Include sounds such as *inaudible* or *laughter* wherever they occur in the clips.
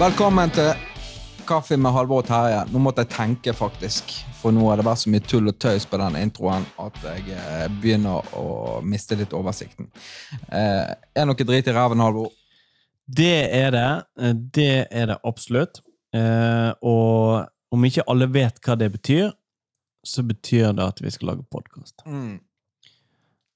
Velkommen til Kaffe med Halvor og Terje. Nå måtte jeg tenke, faktisk. For nå har det vært så mye tull og tøys på den introen at jeg eh, begynner å miste litt oversikten. Eh, er noe drit i ræven, Halvor? Det er det. Eh, Det er det absolutt. Eh, og om ikke alle vet hva det betyr, så betyr det at vi skal lage podkast.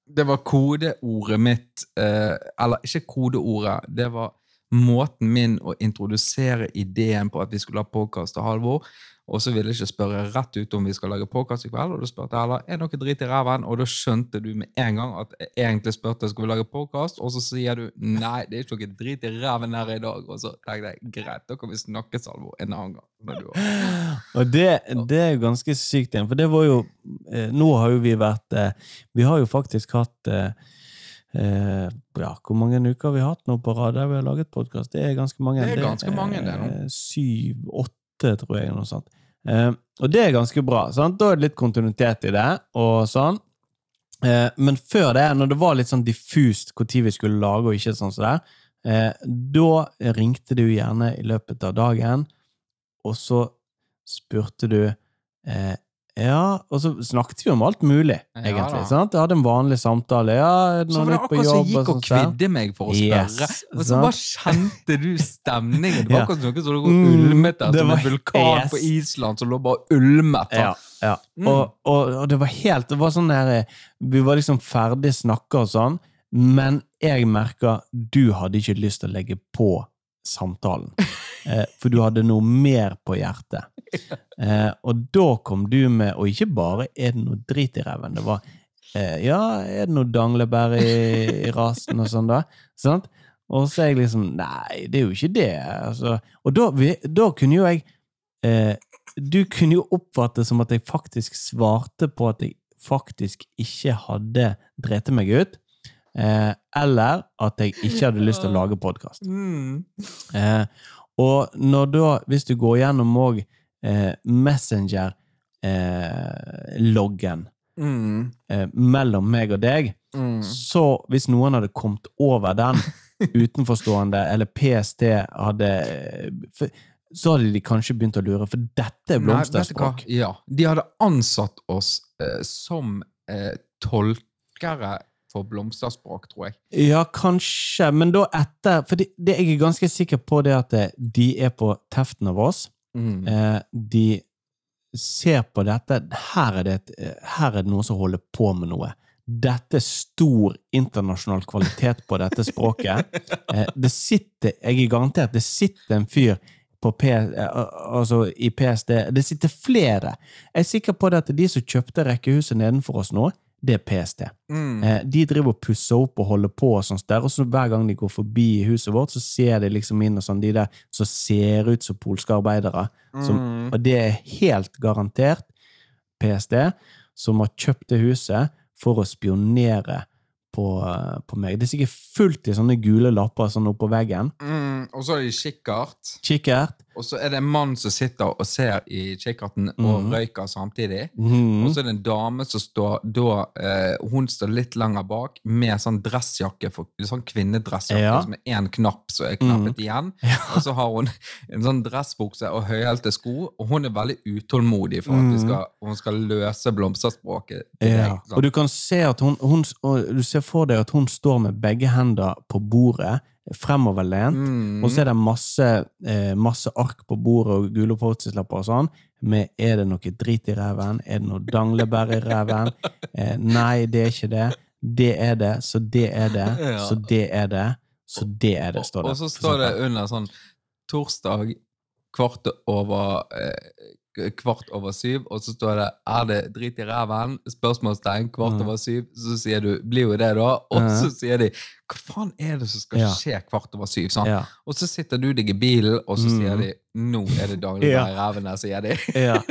Det var kodeordet mitt eh, Eller ikke kodeordet, det var måten min å introdusere ideen på at vi skulle ha podkast til Halvor. Og så ville jeg ikke spørre rett ut om vi skal lage podkast i kveld. Og da spurte jeg heller er noe drit i ræven, og da skjønte du med en gang at jeg egentlig spurte skal vi lage podkast, og så sier du nei, det er ikke noe drit i ræven her i dag. Og så tenkte jeg greit, da kan vi snakkes, Halvor, en annen gang. Og det, det er ganske sykt igjen, for det var jo eh, Nå har jo vi vært eh, Vi har jo faktisk hatt eh, eh, Ja, hvor mange uker har vi hatt nå på rad der vi har laget podkast? Det er ganske mange. Det er ganske mange, det nå. Syv-åtte, tror jeg, noe sånt. Eh, og det er ganske bra. Sant? Da er det litt kontinuitet i det, og sånn. Eh, men før det, når det var litt sånn diffust når vi skulle lage, og ikke sånn som det, eh, da ringte du gjerne i løpet av dagen, og så spurte du eh, Ja, og så snakket vi om alt mulig, Ja egentlig. da. sant? Jeg hadde en vanlig samtale. Ja, Så var det akkurat som jeg gikk og og kvidde meg for å Yes, spørre. og så bare kjente du stemningen. Det var *laughs* akkurat som noe som lå Mm, ulmet der, det som en vulkan yes. på Island som lå bare ulmet. Ja, ja. Mm. Og, og, og det var helt Det var sånn der eh, Vi var liksom ferdig snakka og sånn, men jeg merka du hadde ikke lyst til å legge på samtalen. *laughs* Eh, for du hadde noe mer på hjertet. *laughs* Eh, og da kom du med Og ikke bare 'er det noe drit i reven', det var eh, 'ja, er det noe danglebær i, i rasen', og sånn, da. Sant? Og så er jeg liksom 'nei, det er jo ikke det'. Altså. Og da, vi, da kunne jo jeg eh, du kunne jo oppfatte det som at jeg faktisk svarte på at jeg faktisk ikke hadde drete meg ut, eh, eller at jeg ikke hadde lyst til å *laughs* lage podkast. Mm. Eh, og når da, hvis du går gjennom òg eh, Messenger-loggen Mm. eh, mellom meg og deg, Mm. så hvis noen hadde kommet over den *laughs* utenforstående, eller PST hadde eh, Så hadde de kanskje begynt å lure, for dette er blomsterspråk. Ja, De hadde ansatt oss eh, som eh, tolkere for blomsterspråk, tror jeg. Ja, kanskje, men da etter For det, det, jeg er ganske sikker på det at eh, de er på teften av oss. Mm. Eh, de ser på dette her er, det et, eh, her er det noen som holder på med noe. Dette er stor internasjonal kvalitet på dette språket. *laughs* Eh, det sitter, jeg er garantert, det sitter en fyr på P, eh, altså i PSD. Det sitter flere. Jeg er sikker på det at de som kjøpte rekkehuset nedenfor oss nå, det er PST. Mm. Eh, de driver og pusser opp og holder på, og sånt der, og så hver gang de går forbi huset vårt, så ser de liksom inn og sånn, de der som ser ut som polske arbeidere. Som, Mm. og det er helt garantert PST som har kjøpt det huset for å spionere på, på meg. Det er sikkert fullt i sånne gule lapper sånn oppå veggen. Mm. Og så er det kikkert. Kikkert. Og så er det en mann som sitter og ser i kikkerten og Mhm. røyker samtidig. Mm. Og så er det en dame som står da eh, Hun står litt lenger bak med sånn dressjakke, for, sånn kvinnedressjakke Ja. er én knapp som er knappet igjen. *laughs* Og så har hun en sånn dressbukse og høyhælte sko, og hun er veldig utålmodig for at vi Mhm. skal, hun skal løse blomsterspråket Ja. deg. sånn. Og du kan se at hun, hun Du ser for deg at hun står med begge hender på bordet, fremoverlent, Mm. og så er det masse, eh, masse ark på bordet og gule Post-It-lapper og sånn, med 'er det noe drit i ræven', 'er det noe danglebær i ræven', *laughs* eh, 'nei, det er ikke det', 'det er det', så det er det, *laughs* så det er det, så det er det, står det. Og så står det under sånn torsdag kvart over eh, kvart over syv, og så står det 'er det drit i ræven?' spørsmålstegn kvart over syv. Så sier du 'blir jo det', da. Og så sier de 'hva faen er det som skal Ja. skje kvart over syv?' Ja. Og så sitter du deg i bilen, og så Mm. sier de 'nå er det daglig *laughs* Ja. i ræven her', sier de. Ja. *laughs*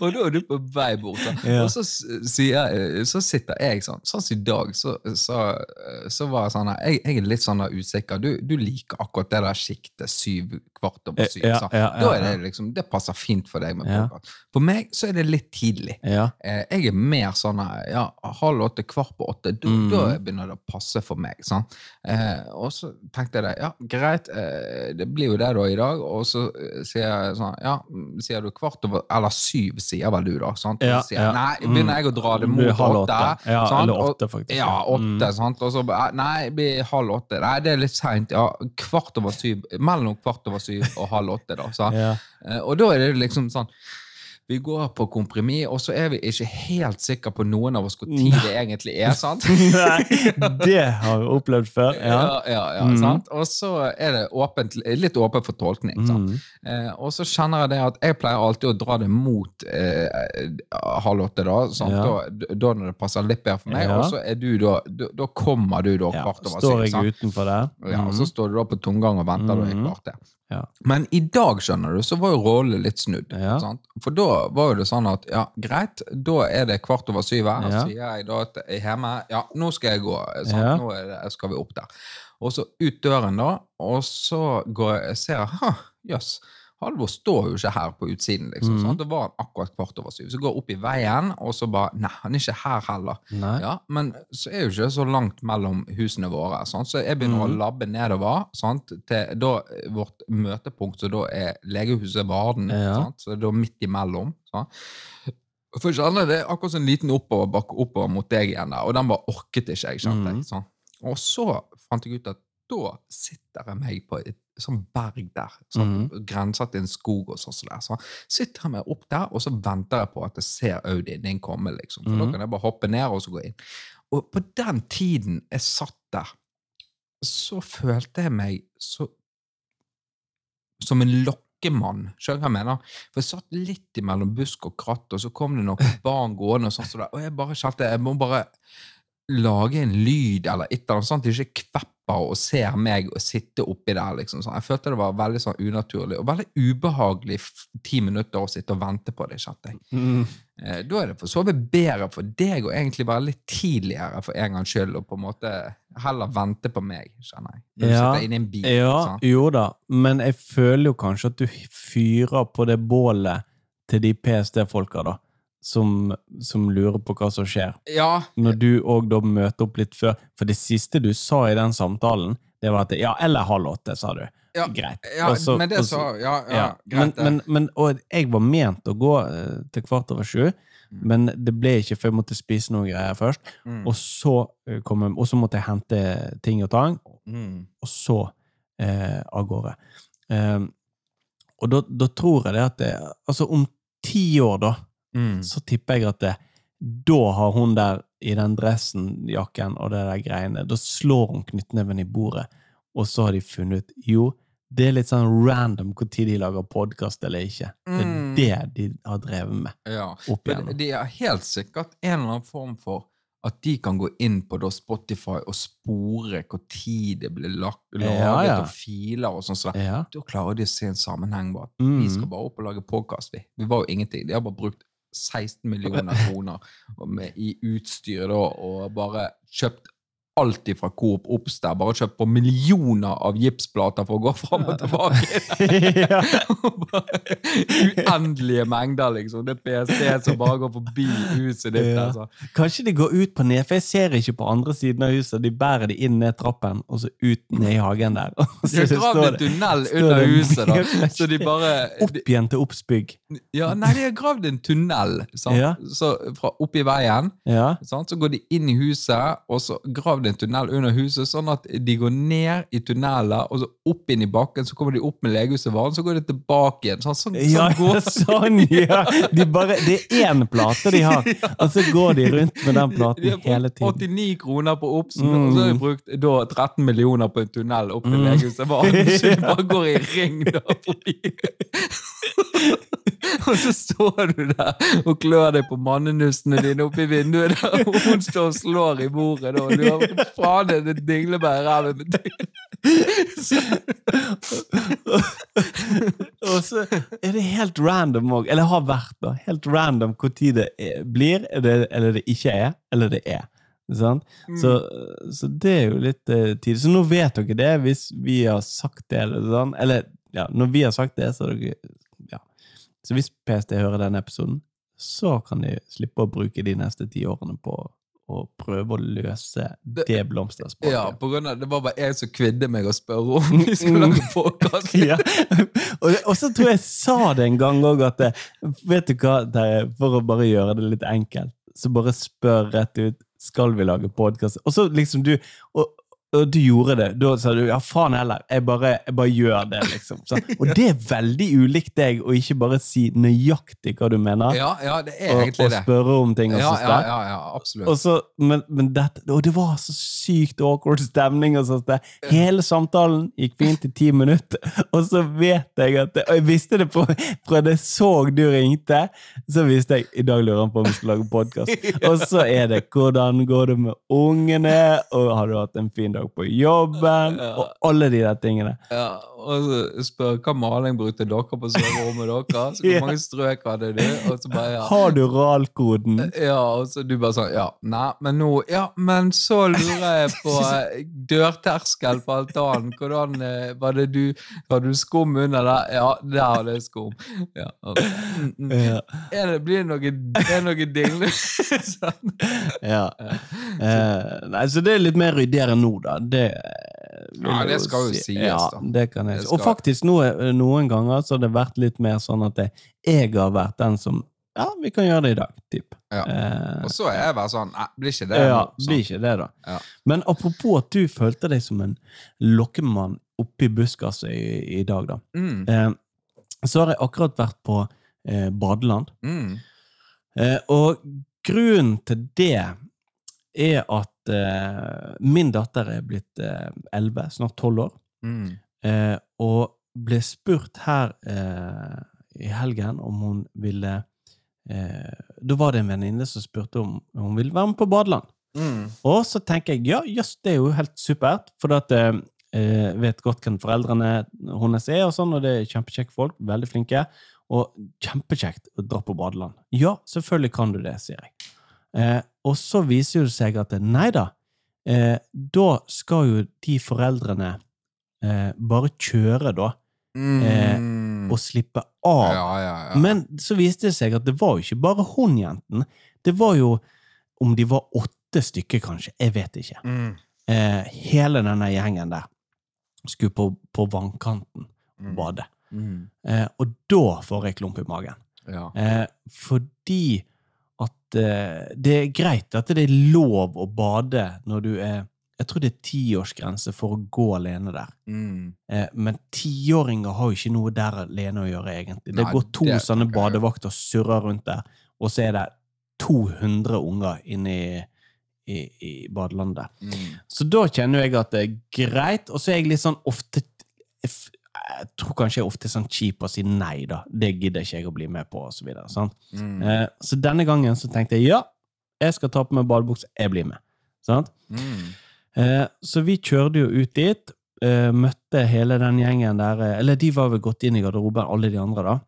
og da er du på vei bort. Og så, jeg- så sitter jeg sånn. Sånn som i dag, så, så, så var jeg sånn jeg, jeg er litt sånn usikker. Du, du liker akkurat det der sjiktet syv, kvart over syv. Da er det liksom, det passer fint for deg med Ja. For meg så er det litt tidlig. Eh, jeg er mer sånn ja, halv åtte, kvart på åtte. Da, Mm. da begynner det å passe for meg. sant? Eh, og så tenkte jeg det, ja, greit, eh, det blir jo det da i dag. Og så eh, sier jeg sånn, ja, mm, sier du kvart over, eller syv, sier vel du da. sant? Ja, sier ja. Nei, begynner jeg å dra det mot halv åtte. åtte. Ja, sant? eller åtte, faktisk. Ja, åtte, Mm. sant? Og så nei, det blir halv åtte. Nei, det er litt seint. Ja, kvart over syv. Mellom kvart over syv og halv åtte, da. *laughs* Ja. Eh, Og da er det liksom sånn Vi går på kompromiss, og så er vi ikke helt sikre på noen av oss hvor tid det egentlig er. sant? *laughs* Nei, det har vi opplevd før. Ja. ja, ja, ja mm. sant? Og så er det åpent, litt åpent for tolkning. sant? Mm. Eh, og så kjenner jeg det at jeg pleier alltid å dra det mot eh, halv åtte, da? Ja. Da, da når det passer litt bedre for meg. Og så er du da, da, da kommer du da kvart over Står syv. jeg utenfor der? Ja, og så Mm. står du da på tomgang og venter mm. da i kvarter. Ja. Men i dag, skjønner du, så var jo rollen litt snudd. Ja. Sant? For da var jo det sånn at ja, greit, da er det kvart over syv her. Ja. Så sier jeg da at jeg er hjemme ja, nå skal jeg gå. Sant? Ja. Nå det, skal vi opp der. Og så ut døren, da, og så går jeg ser jeg, jøss. Halvor står jo ikke her på utsiden, liksom. mm. Det var han akkurat kvart over syv. Så går jeg opp i veien, og så bare Nei, han er ikke her heller. Ja, Men så er jo ikke så langt mellom husene våre. Sant? Så jeg begynner mm. å labbe nedover sant? til da vårt møtepunkt, så da er legehuset Varden. Ja. Sant? Så da midt imellom. Sant? For kjenne det er akkurat som en liten oppoverbakke oppover mot deg igjen der, og den bare orket ikke jeg. skjønte Mhm. jeg. Sant? Og så fant jeg ut at da sitter jeg meg på et sånn berg der, sånn, Mhm. grensa til en skog og sånn. der, Så sitter jeg meg opp der, og så venter jeg på at jeg ser Audien din komme, liksom. For da Mhm. kan jeg bare hoppe ned og så gå inn. Og på den tiden jeg satt der, så følte jeg meg så som en lokkemann. Skjønner du hva jeg mener? For jeg satt litt imellom busk og kratt, og så kom det noen *laughs* barn gående, og sånn så der, og jeg bare kjente jeg må bare lage en lyd eller et eller annet sånt, ikke ikke kvepper og ser meg og sitte oppi der. liksom sånn. Jeg følte det var veldig sånn unaturlig og veldig ubehagelig ti minutter å sitte og vente på det. kjente jeg. Mm. Eh, Da er det for så vidt bedre for deg å egentlig være litt tidligere for en gangs skyld, og på en måte heller vente på meg, kjenner jeg. Du Ja, sitter i en bil. Ja, sånn. jo da, men jeg føler jo kanskje at du fyrer på det bålet til de PST-folka, da, som, som lurer på hva som skjer. Ja, Når du òg da møter opp litt før. For det siste du sa i den samtalen, det var at ja, eller halv åtte, sa du. Ja, Greit. ja også, men det også, så- sa Ja, ja, ja, greit. men, men, men, og jeg var ment å gå eh, til kvart over sju, Mm. men det ble ikke, for jeg måtte spise noe greier først. Mm. Og så, eh, kom og så måtte jeg hente ting og tang, Mm. og så eh, av gårde. Um, og da, da tror jeg det at det, altså om ti år, da, Mm. så tipper jeg at det, da har hun der i den dressen, jakken og det der greiene, da slår hun knyttneven i bordet, og så har de funnet ut jo, det er litt sånn random tid de lager podkast eller ikke. Det Mm. er det de har drevet med Ja. opp igjennom. de er helt sikkert en eller annen form for at de kan gå inn på da Spotify og spore hvor tid det blir lagt, laget, Ja, ja. og filer og sånn. Så Ja. da klarer de å se en sammenheng. Bare. Mm. Vi skal bare opp og lage podkast, vi. Vi var jo ingenting. De har bare brukt 16 millioner kroner i utstyr da, og bare kjøpt alt ifra Coop Obs der. Bare kjøpt på millioner av gipsplater for å gå fram og tilbake. *laughs* Uendelige mengder, liksom. Det er PST som bare går forbi huset ditt. Ja. Altså. Kanskje de går ut på ned, for jeg ser ikke på andre siden av huset. De bærer de inn ned trappen, og så ut ned i hagen der. Og De har gravd en tunnel under huset, da. Så de bare opp igjen til Obsbygg. Ja, nei, de har gravd en tunnel sant? Ja. Så fra oppi veien. Ja. Sant? Så går de inn i huset, og så gravd en tunnel under huset, sånn at de går ned i tunneler, og så opp inn i bakken, så kommer de opp med legehuset varen, så går de tilbake igjen. Sånn, sånn, Ja, sånn går *laughs* sånn, ja! De bare, det er én plate de har, *laughs* og så går de rundt med den De platen har hele tiden. 89 kroner på Obsen, Mm. og så har de brukt da 13 millioner på en tunnel opp til Mm. legehuset varen, *laughs* så de bare går i ring da forbi. *laughs* Og så står du der og klør deg på mannenussene dine oppi vinduet der, og hun står og slår i bordet, og du har faen det er dinglebær i ræven med. Og så er det helt random òg, eller har vært da, helt random hvor tid det er, blir, er det, eller det ikke er, eller det er. Sant? Så, så det er jo litt eh, tid. Så nå vet dere det, hvis vi har sagt det, eller sånn. Eller ja, når vi har sagt det, så er dere. Så hvis PST hører denne episoden, så kan de slippe å bruke de neste ti årene på å prøve å løse Det- det blomsterspråket. Ja, på grunn av, Det var bare jeg som kvidde meg å spørre om *laughs* vi skulle lage podkast. *laughs* ja. og, og så tror jeg jeg sa det en gang òg, at det, Vet du hva, Terje, for å bare gjøre det litt enkelt, så bare spør rett ut skal vi lage podkast. Og så liksom du og, og du gjorde det. Da sa du ja, faen heller, jeg bare, jeg bare gjør det, liksom. Så, og det er veldig ulikt deg å ikke bare si nøyaktig hva du mener, Ja, ja, det er og, egentlig og spørre om ting. og Ja, ja, ja, ja, absolutt. Og, så, men, men dette, og det var så sykt awkward stemning. og sånt. Hele samtalen gikk fint i ti minutter, *laughs* og så vet jeg at det, Og jeg visste det på, fra det så du ringte, så visste jeg i dag lurer han på om vi skal lage podkast. *laughs* Og så er det 'hvordan går det med ungene', og 'har du hatt en fin dag på jobben', Ja. og alle de der tingene. Ja, og spør hva maling brukte dere på soverommet deres? Så *laughs* hvor mange strøk hadde du? Og så bare, ja. Har du RAL-koden? Ja, og så du bare sånn Ja, nei, men nå Ja, men så lurer jeg på *laughs* eh, dørterskel på altanen. Hvordan eh, Var det du Hadde du skum under der? Ja, der hadde jeg skum. Ja, og, mm, mm. Ja. Er det, blir det noe, er det noe dingle? *laughs* sånn. Ja. Eh, nei, så det er litt mer ryddigere nå, da. Det, Ja, det skal jo sies, ja, da. Det kan jeg Det si. Og faktisk noe, noen ganger så har det vært litt mer sånn at jeg har vært den som Ja, vi kan gjøre det i dag, typ. Ja. Eh, Og så er jeg bare sånn Nei, blir ikke det ja. Sånn. blir ikke det, da. Ja. Men apropos at du følte deg som en lokkemann oppi buskaset i, i dag, da. Mm, Eh, så har jeg akkurat vært på eh, badeland. mm, Eh, og grunnen til det er at eh, min datter er blitt elleve, 11, snart 12 år, mm. uh, og ble spurt her eh, i helgen om hun ville eh, Da var det en venninne som spurte om hun ville være med på badeland. Mm. Og så tenker jeg ja, jøss, det er jo helt supert, for at eh, eh, vet godt hvem foreldrene hennes er, og sånn, og det er kjempekjekke folk, veldig flinke, og kjempekjekt å dra på badeland. Ja, selvfølgelig kan du det, sier jeg. Eh, og så viser det seg at nei da, eh, da skal jo de foreldrene eh, bare kjøre, da, Mm. og slippe av. Ja, ja, ja. Men så viste det seg at det var jo ikke bare hun jenten. Det var jo, om de var åtte stykker kanskje, jeg vet ikke. mm. Eh, hele denne gjengen der skulle på, på vannkanten og bade. Mm. Eh, og da får jeg klump i magen. Ja. Eh, fordi eh, det er greit at det er lov å bade når du er Jeg tror det er tiårsgrense for å gå alene der. Mm. Eh, men tiåringer har jo ikke noe der alene å gjøre, egentlig. Det Nei, går to det sånne badevakter og surrer rundt der, og så er det 200 unger inne i, i, i badelandet. Mm. Så da kjenner jeg at det er greit, og så er jeg litt sånn ofte Jeg tror kanskje jeg ofte er sånn kjip og sier nei, da. Det gidder ikke jeg å bli med på, og så videre. Sant? Mm. Eh, så denne gangen så tenkte jeg ja, jeg skal ta på meg badebukse, jeg blir med. Sant? Mm. Eh, så vi kjørte jo ut dit, eh, møtte hele den gjengen der eh, Eller de var vel gått inn i garderoben, alle de andre, da.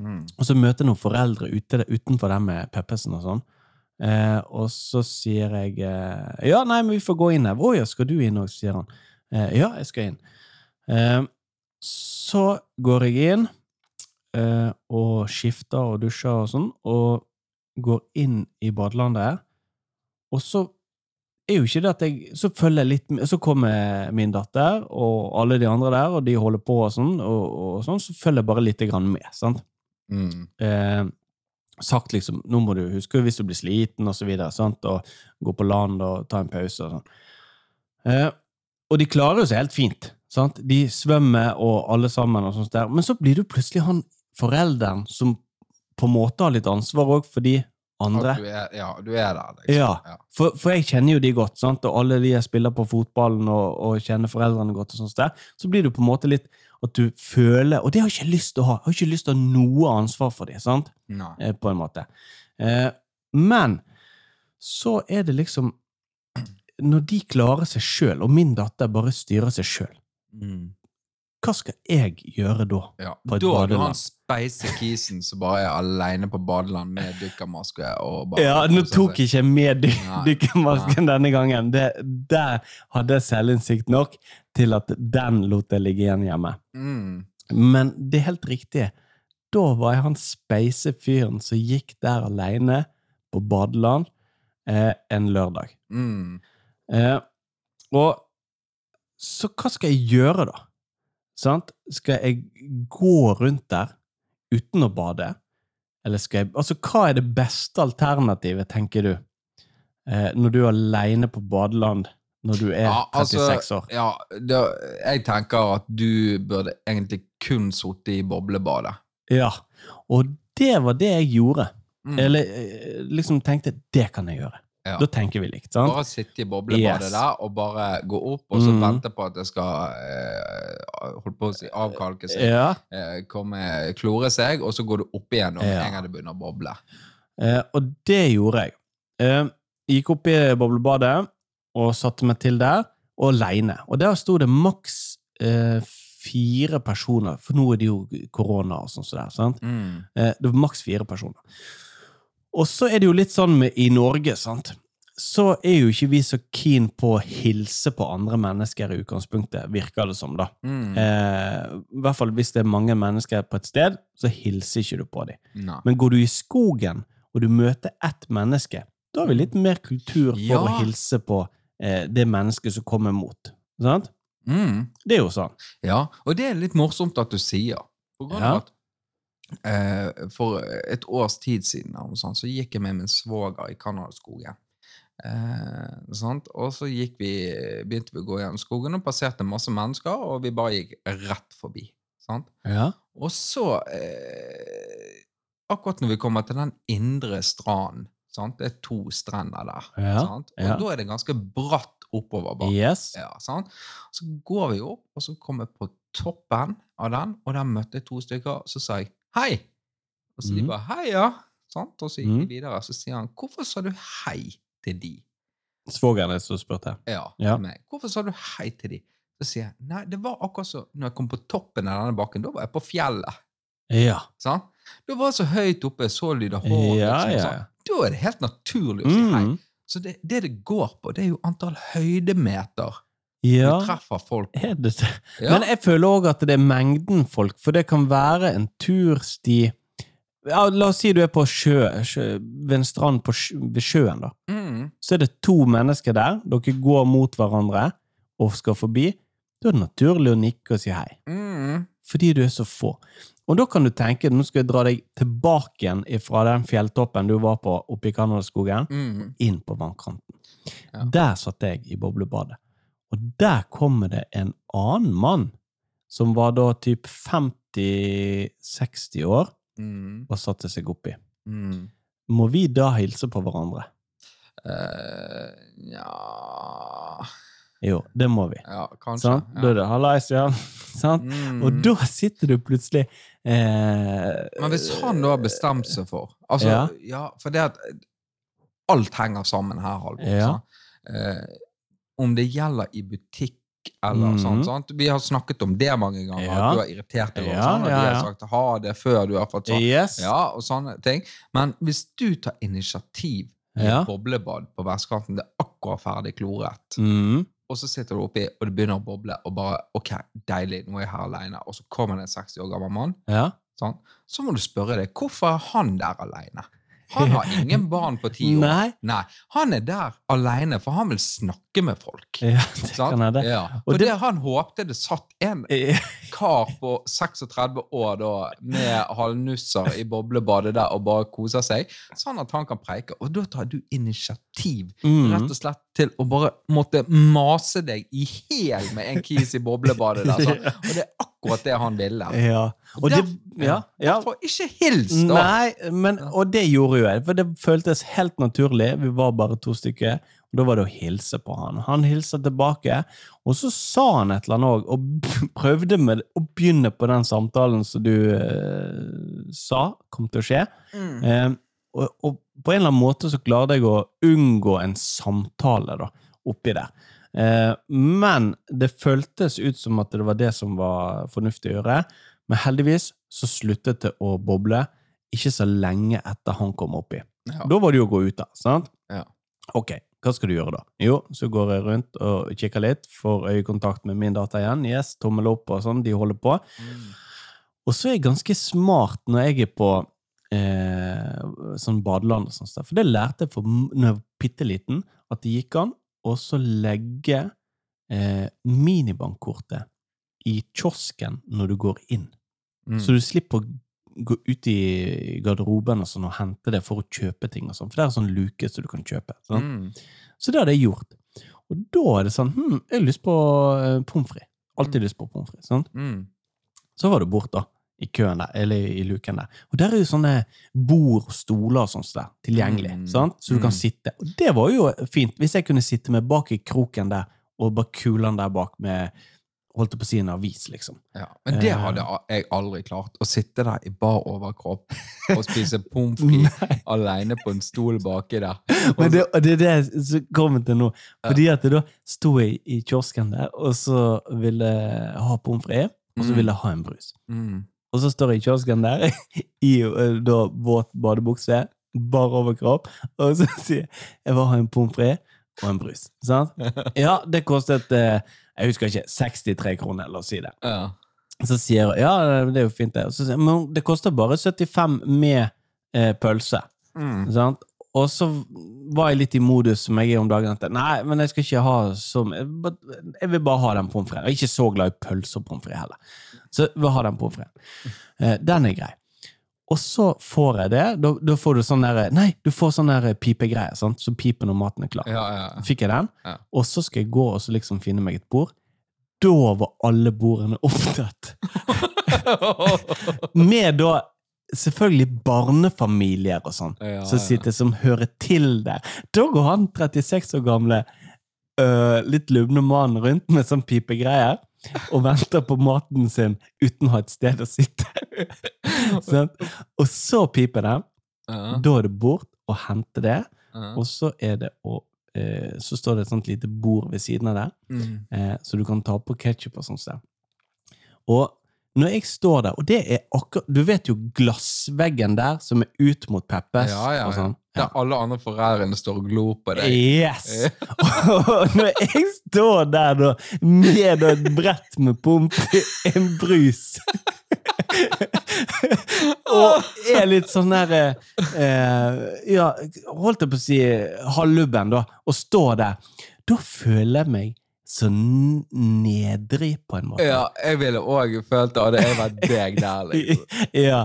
Mm. Og så møter jeg noen foreldre ute, utenfor dem med Peppesen og sånn. Eh, og så sier jeg eh, Ja, nei, men vi får gå inn her. Å ja, skal du inn òg? sier han. Eh, ja, jeg skal inn. Så går jeg inn eh, og skifter og dusjer og sånn, og går inn i badelandet. Og så er jo ikke det at jeg Så følger jeg litt Så kommer min datter og alle de andre der, og de holder på og sånn, og, og sånn, så følger jeg bare litt grann med. sant? Mm. eh, sagt liksom Nå må du huske hvis du blir sliten, og så videre, sant? og gå på land og ta en pause og sånn. Eh, og de klarer jo seg helt fint. sant? De svømmer og alle sammen, og sånt der. men så blir jo plutselig han forelderen som på en måte har litt ansvar òg for de andre. Du er, ja, du er der, liksom. Ja. For, for jeg kjenner jo de godt, sant? og alle de jeg spiller på fotballen og, og kjenner foreldrene godt, og sånt der, så blir det på en måte litt at du føler Og det har jeg ikke lyst til å ha. Jeg har ikke lyst til å ha noe ansvar for det, sant? Nei. Eh, på en måte. Eh, men så er det liksom Når de klarer seg sjøl, og min datter bare styrer seg sjøl, Mm. hva skal jeg gjøre da? Ja. På et Da er du han speise kisen som bare er aleine på badeland med dykkermaske Ja, nå tok jeg ikke med dy dykkermasken denne gangen. Det, der hadde jeg selvinnsikt nok til at den lot jeg ligge igjen hjemme. Mm. Men det er helt riktig. Da var jeg han speise fyren som gikk der aleine på badeland. eh, en lørdag. Mm. Eh, og så hva skal jeg gjøre, da? Sant? Skal jeg gå rundt der uten å bade? Eller skal jeg Altså, hva er det beste alternativet, tenker du, eh, når du er aleine på badeland når du er Ja, altså, 36 år? Ja, det, jeg tenker at du burde egentlig kun sittet i boblebadet. Ja. Og det var det jeg gjorde. Mm. Eller eh, liksom tenkte det kan jeg gjøre. Ja. Da tenker vi likt, sant? Bare sitte i boblebadet Yes. der og bare gå opp, og så Mm. vente på at det skal eh, holdt på å si, avkalke seg, Ja. eh, komme, klore seg, og så går du opp igjen når Ja. en gang det begynner å boble. Eh, og det gjorde jeg. Eh, gikk opp i boblebadet og satte meg til der, og aleine. Og der sto det maks eh, fire personer, for nå er det jo korona og sånn Så det er. sant? Mm. Eh, det var maks fire personer. Og så er det jo litt sånn med i Norge, sant. Så er jo ikke vi så keen på å hilse på andre mennesker i utgangspunktet, virker det som, da. Mm. Eh, I hvert fall hvis det er mange mennesker på et sted, så hilser ikke du på dem. Nei. Men går du i skogen, og du møter ett menneske, da har vi litt mer kultur for Ja. å hilse på eh, det mennesket som kommer mot. Sant? Mm. Det er jo sånn. Ja, og det er litt morsomt at du sier. På grunn Ja. av at eh, For et års tid siden sånt, så gikk jeg med min svoger i Canadaskogen. Eh, sant? Og så vi, begynte vi å gå gjennom skogen og passerte masse mennesker, og vi bare gikk rett forbi. Sant? Ja. Og så eh, Akkurat når vi kommer til den indre stranden sant? Det er to strender der. Ja, Sant? Og ja. da er det ganske bratt oppover. Bare. Yes. Ja, sant? Så går vi opp, og så kommer jeg på toppen av den, og der møtte jeg to stykker, så sa jeg hei. Og så de Mhm. bare hei, ja. Sant? Og så gikk de mm. videre, så sier han hvorfor sa du hei til de? Svogeren er som spurte. Ja, Ja. meg. Hvorfor sa du hei til de? Så sier jeg nei, det var akkurat så når jeg kom på toppen av denne bakken, da var jeg på fjellet. Ja. Sant? Da var jeg så høyt oppe, så lyd av hår. Ja, liksom, ja. Da er det helt naturlig å si hei. Mm. Så det, det det går på, det er jo antall høydemeter Ja, du treffer folk er det det? Ja. Men jeg føler òg at det er mengden folk, for det kan være en tursti ja, La oss si du er på sjø, sjø ved en strand på sjø, ved sjøen, da. Mm. Så er det to mennesker der, dere går mot hverandre og skal forbi. Da er det naturlig å nikke og si hei, Mm. fordi du er så få. Og da kan du tenke, nå skal jeg dra deg tilbake igjen fra den fjelltoppen du var på oppe i Canadaskogen, Mm. inn på vannkanten. Ja. Der satt jeg i boblebadet. Og der kommer det en annen mann, som var da typ 50-60 år, Mm. og satte seg oppi. Mm. Må vi da hilse på hverandre? Uh, ja Jo, det må vi. Ja, kanskje. Sant? Da er det 'hallais, ja'. *laughs* Sånn? Mm. Og da sitter du plutselig eh, Men hvis han da har bestemt seg for Altså, Ja. ja, for det at Alt henger sammen her, Halvor. Ja. Eh, om det gjelder i butikk eller Mhm. sånn, sant? Vi har snakket om det mange ganger. Ja. at Du har irritert deg over Ja, sånn, og ja, de har sagt ha det før du har fått sånn. Yes. Ja, og sånne ting. Men hvis du tar initiativ i Ja. boblebad på vestkanten, det er akkurat ferdig kloret, Mm. og så sitter du oppi, og det begynner å boble, og bare OK, deilig, nå er jeg her alene. Og så kommer det en 60 år gammel mann, Ja. sant? så må du spørre deg hvorfor er han der alene? Han har ingen barn på ti år. Nei. Nei, Han er der alene, for han vil snakke med folk. ja, det sant? kan hende. Ja. Og For det- det han håpte det satt en *laughs* kar på 36 år da, med halvnusser i boblebadet der og bare koser seg, sånn at han kan preike. Og da tar du initiativ Mm. rett og slett til å bare måtte mase deg i hjel med en kis i boblebadet der. Sånn. *laughs* Og det er akkurat det han ville. Ja. Og det, ja, ja. Derfor ikke hils, da! Nei, men, og det gjorde jo jeg, for det føltes helt naturlig. Vi var bare to stykker, og da var det å hilse på han. Han hilste tilbake, og så sa han et eller annet òg, og *laughs* prøvde med å begynne på den samtalen som du eh, sa kom til å skje. Mm. Eh, og, og på en eller annen måte så klarte jeg å unngå en samtale da, oppi der. Eh, men det føltes ut som at det var det som var fornuftig å gjøre. Men heldigvis så sluttet det å boble ikke så lenge etter han kom oppi. Ja. Da var det jo å gå ut, da. sant? Ja. Ok, hva skal du gjøre da? Jo, så går jeg rundt og kikker litt, får øyekontakt med min data igjen. Yes, tommel opp og sånn, de holder på. Mm. Og så er jeg ganske smart når jeg er på eh, sånn badeland og sånt. sted. For det lærte jeg for når jeg var bitte liten, at det gikk an å så legge eh, minibankkortet i kiosken når du går inn. Mm. Så du slipper å gå ut i garderoben og, sånn, og hente det for å kjøpe ting. og sånn, For det er sånn luke som du kan kjøpe. Sånn. Mm. Så det hadde jeg gjort. Og da er det sånn hm, Jeg har lyst på uh, pommes frites. Alltid lyst på pommes frites. Sånn. Mm. Så var du bort, da. I køen der, eller i luken der. Og der er jo sånne bord og stoler og sånt der, tilgjengelig. Mm. sant? Så du kan Mm. sitte. Og det var jo fint, hvis jeg kunne sitte med bak i kroken der, og bare kulene der bak med Holdt jeg på å si en avis, liksom. Ja. Men det Eh. hadde jeg aldri klart. Å sitte der i bar overkropp *laughs* og spise pommes frites alene på en stol baki der. *laughs* Men det, det er det som kommer til nå. Fordi at jeg da sto jeg i kiosken der, og så ville jeg ha pommes frites, og så Mm. ville jeg ha en brus. Mm. Og så står jeg i kiosken der, *laughs* i eh, da, våt badebukse, bar overkropp, og så sier jeg jeg vil ha en pommes frites og en brus. Sant? Ja, det kostet eh, jeg husker ikke, 63 kroner, la oss si det. Ja. Så sier hun ja, det er jo fint, det. Så sier men det koster bare 75 med eh, pølse. Mm. Sant? Og så var jeg litt i modus som jeg er om dagen. At nei, men jeg skal ikke ha så Jeg jeg vil bare ha den pommes fritesen. Jeg er ikke så glad i pølse og pommes frites heller. Så jeg vil ha den pommes fritesen. Eh, den er grei. Og så får jeg det. Da, da får du sånn der Nei, du får sånn der pipegreier, sant? så piper når maten er klar. Ja, ja. Fikk jeg den, Ja. og så skal jeg gå og så liksom finne meg et bord. Da var alle bordene *laughs* opptatt. *laughs* Med da selvfølgelig barnefamilier og sånn, Ja, som ja. sitter som hører til der. Da går han 36 år gamle, øh, litt lubne mannen rundt med sånn pipegreier, og venter på maten sin uten å ha et sted å sitte. *laughs* sånn? og så piper det. Ja, Da er det bort og hente det, ja. og så er det å eh, Så står det et sånt lite bord ved siden av der, Mm. eh, så du kan ta på ketsjup og sånt. Og når jeg står der, og det er akkurat Du vet jo glassveggen der som er ut mot Peppes Ja, ja, og ja. sånn? Der alle andre foreldrene står og glor på deg. Yes! *laughs* og når jeg står der da, med et brett med pommes i en brus *laughs* Og er litt sånn der eh, Ja, holdt jeg på å si halvlubben, da, og står der, da føler jeg meg så nedrig, på en måte. Ja, jeg ville òg følt det, hadde jeg vært deg der, *laughs* liksom. Ja,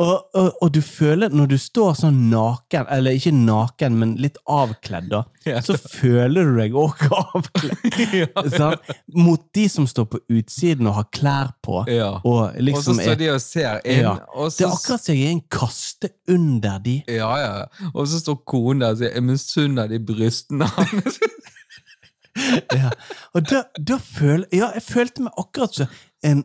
og, og, og du føler, når du står sånn naken, eller ikke naken, men litt avkledd, da, Ja. så føler du deg også avkledd. *laughs* Ja. sant? Mot de som står på utsiden og har klær på, Ja. og Og så liksom står de og ser inn, Ja. og Det er akkurat som jeg er en kaste under de. Ja, ja. Og så står konen der og sier 'jeg misunner de brystene hans'. *laughs* *laughs* Ja. Og da, da føl, Ja, jeg følte meg akkurat som en,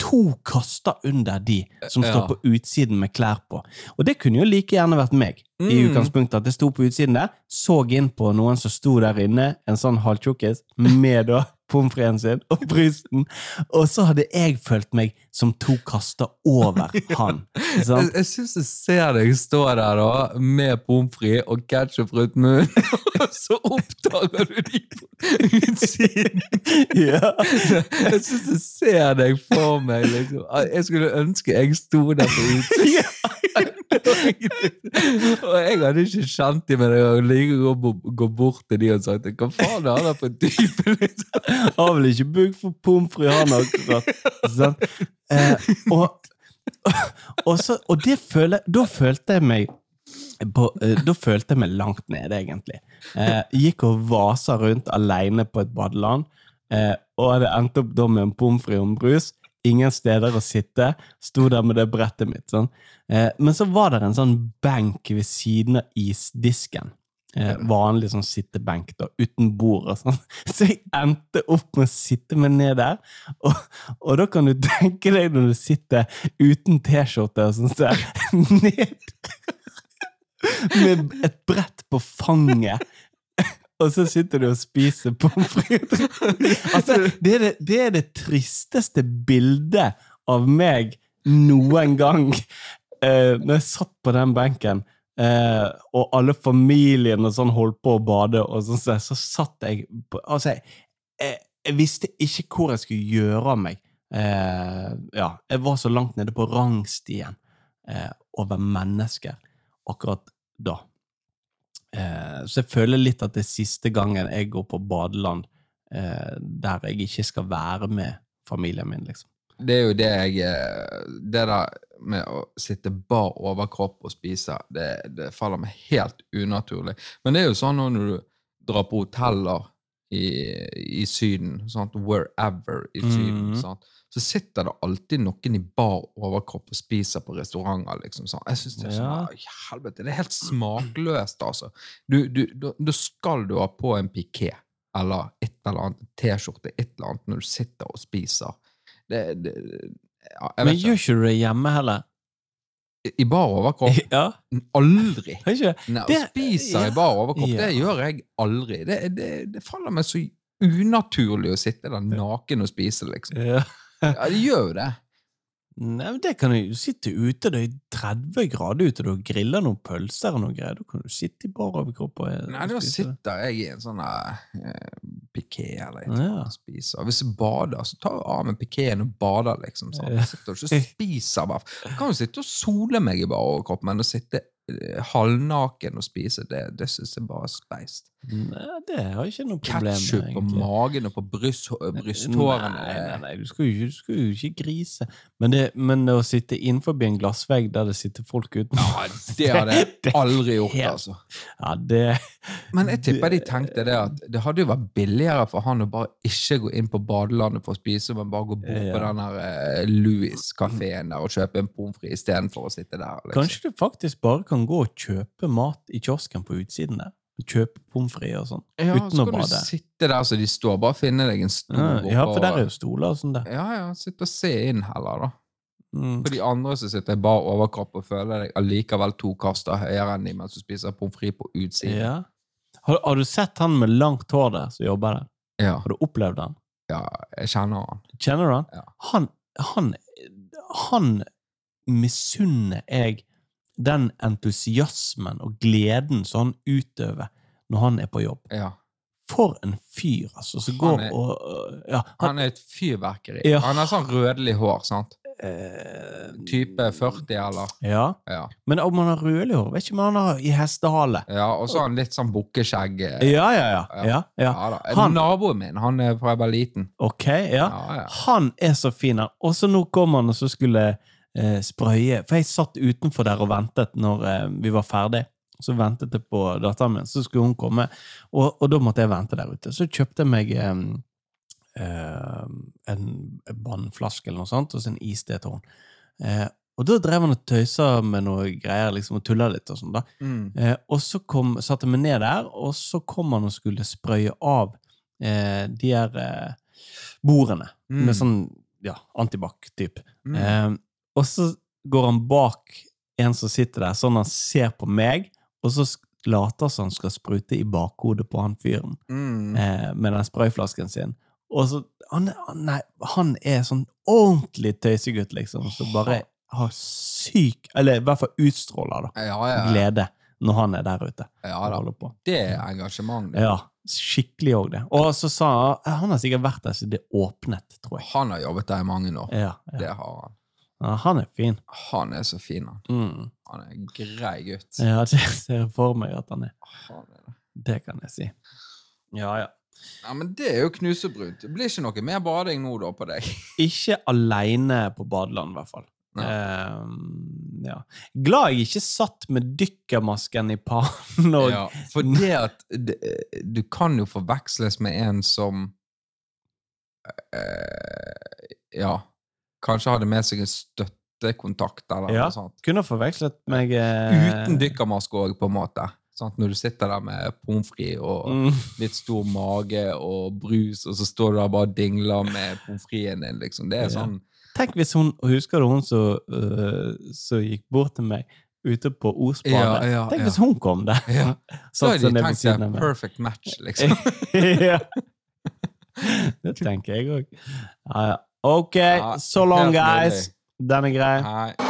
to kaster under de som står Ja. på utsiden med klær på. Og det kunne jo like gjerne vært meg. I Mm. utgangspunktet At jeg sto på utsiden der, så inn på noen som sto der inne, en sånn halvtjukkis, med da pommes fritesen sin og brysten, og så hadde jeg følt meg som to kaster over *laughs* han. Jeg, jeg syns jeg ser deg stå der da, med pommes frites og ketsjup rundt munnen, *laughs* og så oppdager du de på utsiden. *laughs* Ja. Jeg syns jeg ser deg for meg. liksom. Jeg skulle ønske jeg sto der på utsiden. Og jeg hadde ikke kjent dem, men jeg hadde like å gå, bort til de og sagt hva faen er han for type? *laughs* liksom? Har vel ikke bugg for pommes frites, han akkurat. Sånn. Eh, og, og, så, og føle, da følte jeg meg på, eh, da følte jeg meg langt nede, egentlig. Eh, gikk og vasa rundt alene på et badeland, eh, og hadde endt opp da med en pommes frites og en brus. Ingen steder å sitte. Sto der med det brettet mitt. Sånn. Eh, men så var det en sånn benk ved siden av isdisken. Eh, vanlig sånn sittebenk, da, uten bord og sånn. *laughs* Så jeg endte opp med å sitte meg ned der. Og, og da kan du tenke deg når du sitter uten T-skjorte og sånn, så *laughs* ned *laughs* med et brett på fanget. Og så sitter du og spiser pommes frites. *laughs* Altså, det, er det, det er det tristeste bildet av meg noen gang. Eh, når jeg satt på den benken, eh, og alle familien og sånn holdt på å bade, og sånn, så, så satt jeg på Altså, jeg, jeg visste ikke hvor jeg skulle gjøre av meg. Eh, ja, jeg var så langt nede på rangstien. eh, over mennesker akkurat da. Eh, så jeg føler litt at det er siste gangen jeg går på badeland eh, der jeg ikke skal være med familien min, liksom. Det er jo det jeg eh, Det der med å sitte bar overkropp og spise, det, det faller meg helt unaturlig. Men det er jo sånn nå når du drar på hoteller i, i Syden, sant? wherever i Syden, Mhm. sant? Så sitter det alltid noen i bar overkropp og spiser på restauranter. liksom sånn. Jeg synes det er sånn, Ja. helvete, det er helt smakløst, altså. Du, du, da, skal du ha på en piké eller et eller annet T-skjorte, et eller annet, når du sitter og spiser. Det, det, ja, Men gjør ikke. du det hjemme heller? I bar overkropp? Ja, Aldri. Nei, Det- å spise i bar overkropp, *laughs* det gjør jeg aldri. Det, det, det faller meg så unaturlig å sitte der naken og spise, liksom. Ja. Ja, det gjør jo det. Nei, men det kan du sitte ute, det er 30 grader ute, du griller noen pølser og noe greier, da kan du sitte i bar overkropp og, Nei, da sitter jeg i en sånn eh, piké eller et eller Ja. annet og spiser. Hvis jeg bader, så tar jeg av meg pikéen og bader, liksom. Sånn. Jeg sitter og ikke spiser bare. Jeg kan jo sitte og sole meg i bar overkropp, men å sitte eh, halvnaken og spise, det, det syns jeg bare er speist. Nei, det har jeg ikke noe problem med, Ketsjup på magen og på bryst, brysthårene. Nei, nei, nei, du skal jo ikke, grise. Men, det, men å sitte innenfor en glassvegg der det sitter folk utenfor Ja, det hadde jeg *laughs* aldri gjort, altså. Ja, det Men jeg tipper de tenkte det at det hadde jo vært billigere for han å bare ikke gå inn på badelandet for å spise, men bare gå bort på Ja. den der eh, Louis-kafeen der og kjøpe en pommes frites istedenfor å sitte der. Liksom. Kanskje du faktisk bare kan gå og kjøpe mat i kiosken på utsiden der? Kjøpe pommes frites og sånn, ja, uten så å kan du sitte der så de står, bare finne deg en stol. Ja, ja, for der er jo stoler og sånn der. Ja, ja, sitte og se inn heller, da. Mm. For de andre som sitter i bar overkropp og føler deg allikevel to kaster høyere enn de mens du spiser pommes frites på utsiden. Ja. Har, har du sett han med langt hår der som jobber der? Ja, Har du opplevd han? ja, jeg kjenner han. Kjenner du han? Ja. Han, han, han misunner jeg den entusiasmen og gleden som han utøver når han er på jobb. Ja. For en fyr, altså, som går er- og Ja, han, Han er et fyrverkeri. Ja. Han har sånn rødlig hår, sant? eh, Type 40, eller? Ja. Ja. Men om han har rødlig hår, vet ikke om han har i hestehale. ja og så har han litt sånn bukkeskjegg. Ja, ja, ja. ja. Han- Naboen min, han er fra jeg var liten. Ok, ja. Ja, ja. Han er så fin, han. Og så nå kom han og så skulle sprøye. For jeg satt utenfor der og ventet når eh, vi var ferdig. Så ventet jeg på datteren min, så skulle hun komme. Og, og da måtte jeg vente der ute. Så kjøpte jeg meg eh, eh, en vannflaske eller noe sånt, og så en iste til henne. Eh, og da drev han og tøysa med noe greier, liksom, og tulla litt og sånn. da. Mm. Eh, og så kom, satte jeg meg ned der, og så kom han og skulle sprøye av eh, de her eh, bordene Mm. med sånn ja, antibac-typ. Mm. Og så går han bak en som sitter der, sånn han ser på meg, og så later som han skal sprute i bakhodet på han fyren Mm. eh, med den sprayflasken sin. Og så, han, nei, han er sånn ordentlig tøysegutt, liksom, som bare har syk Eller i hvert fall utstråler da, Ja, ja. glede når han er der ute. ja da. på. Det er engasjement. det. Ja, skikkelig òg det. Og så sa han Han har sikkert vært der siden det åpnet, tror jeg. Han har jobbet der i mange år. Ja, ja. Det har han. Ja han er fin. Han er så fin, han. Mm. Han er en grei gutt. Ja, *laughs* det ser jeg for meg at han er. Han er det. Det kan jeg si. Ja, ja. Ja, men det er jo knusebrunt. Det blir ikke noe mer bading nå da på deg. *laughs* Ikke aleine på badeland, i hvert fall. Ehm, ja. Glad jeg ikke satt med dykkermasken i pannen og Ja, for det at det, Du kan jo forveksles med en som uh, Ja, kanskje hadde med seg en støttekontakt eller Ja. noe sånt. kunne forvekslet meg eh, Uten dykkermaske òg, på en måte. Sant? Når du sitter der med pommes frites og Mm. litt stor mage og brus, og så står du der bare og dingler med pommes fritesen din, liksom. Det er Ja. sånn Tenk hvis hun Husker du hun som uh, gikk bort til meg ute på Osbadet? Ja, ja, Tenk hvis hun kom der! Ja. *laughs* Da hadde de tenkt seg perfect match, liksom. *laughs* ja. *laughs* Det tenker jeg òg. Ja, ja. Ok, so long, guys. Den er grei.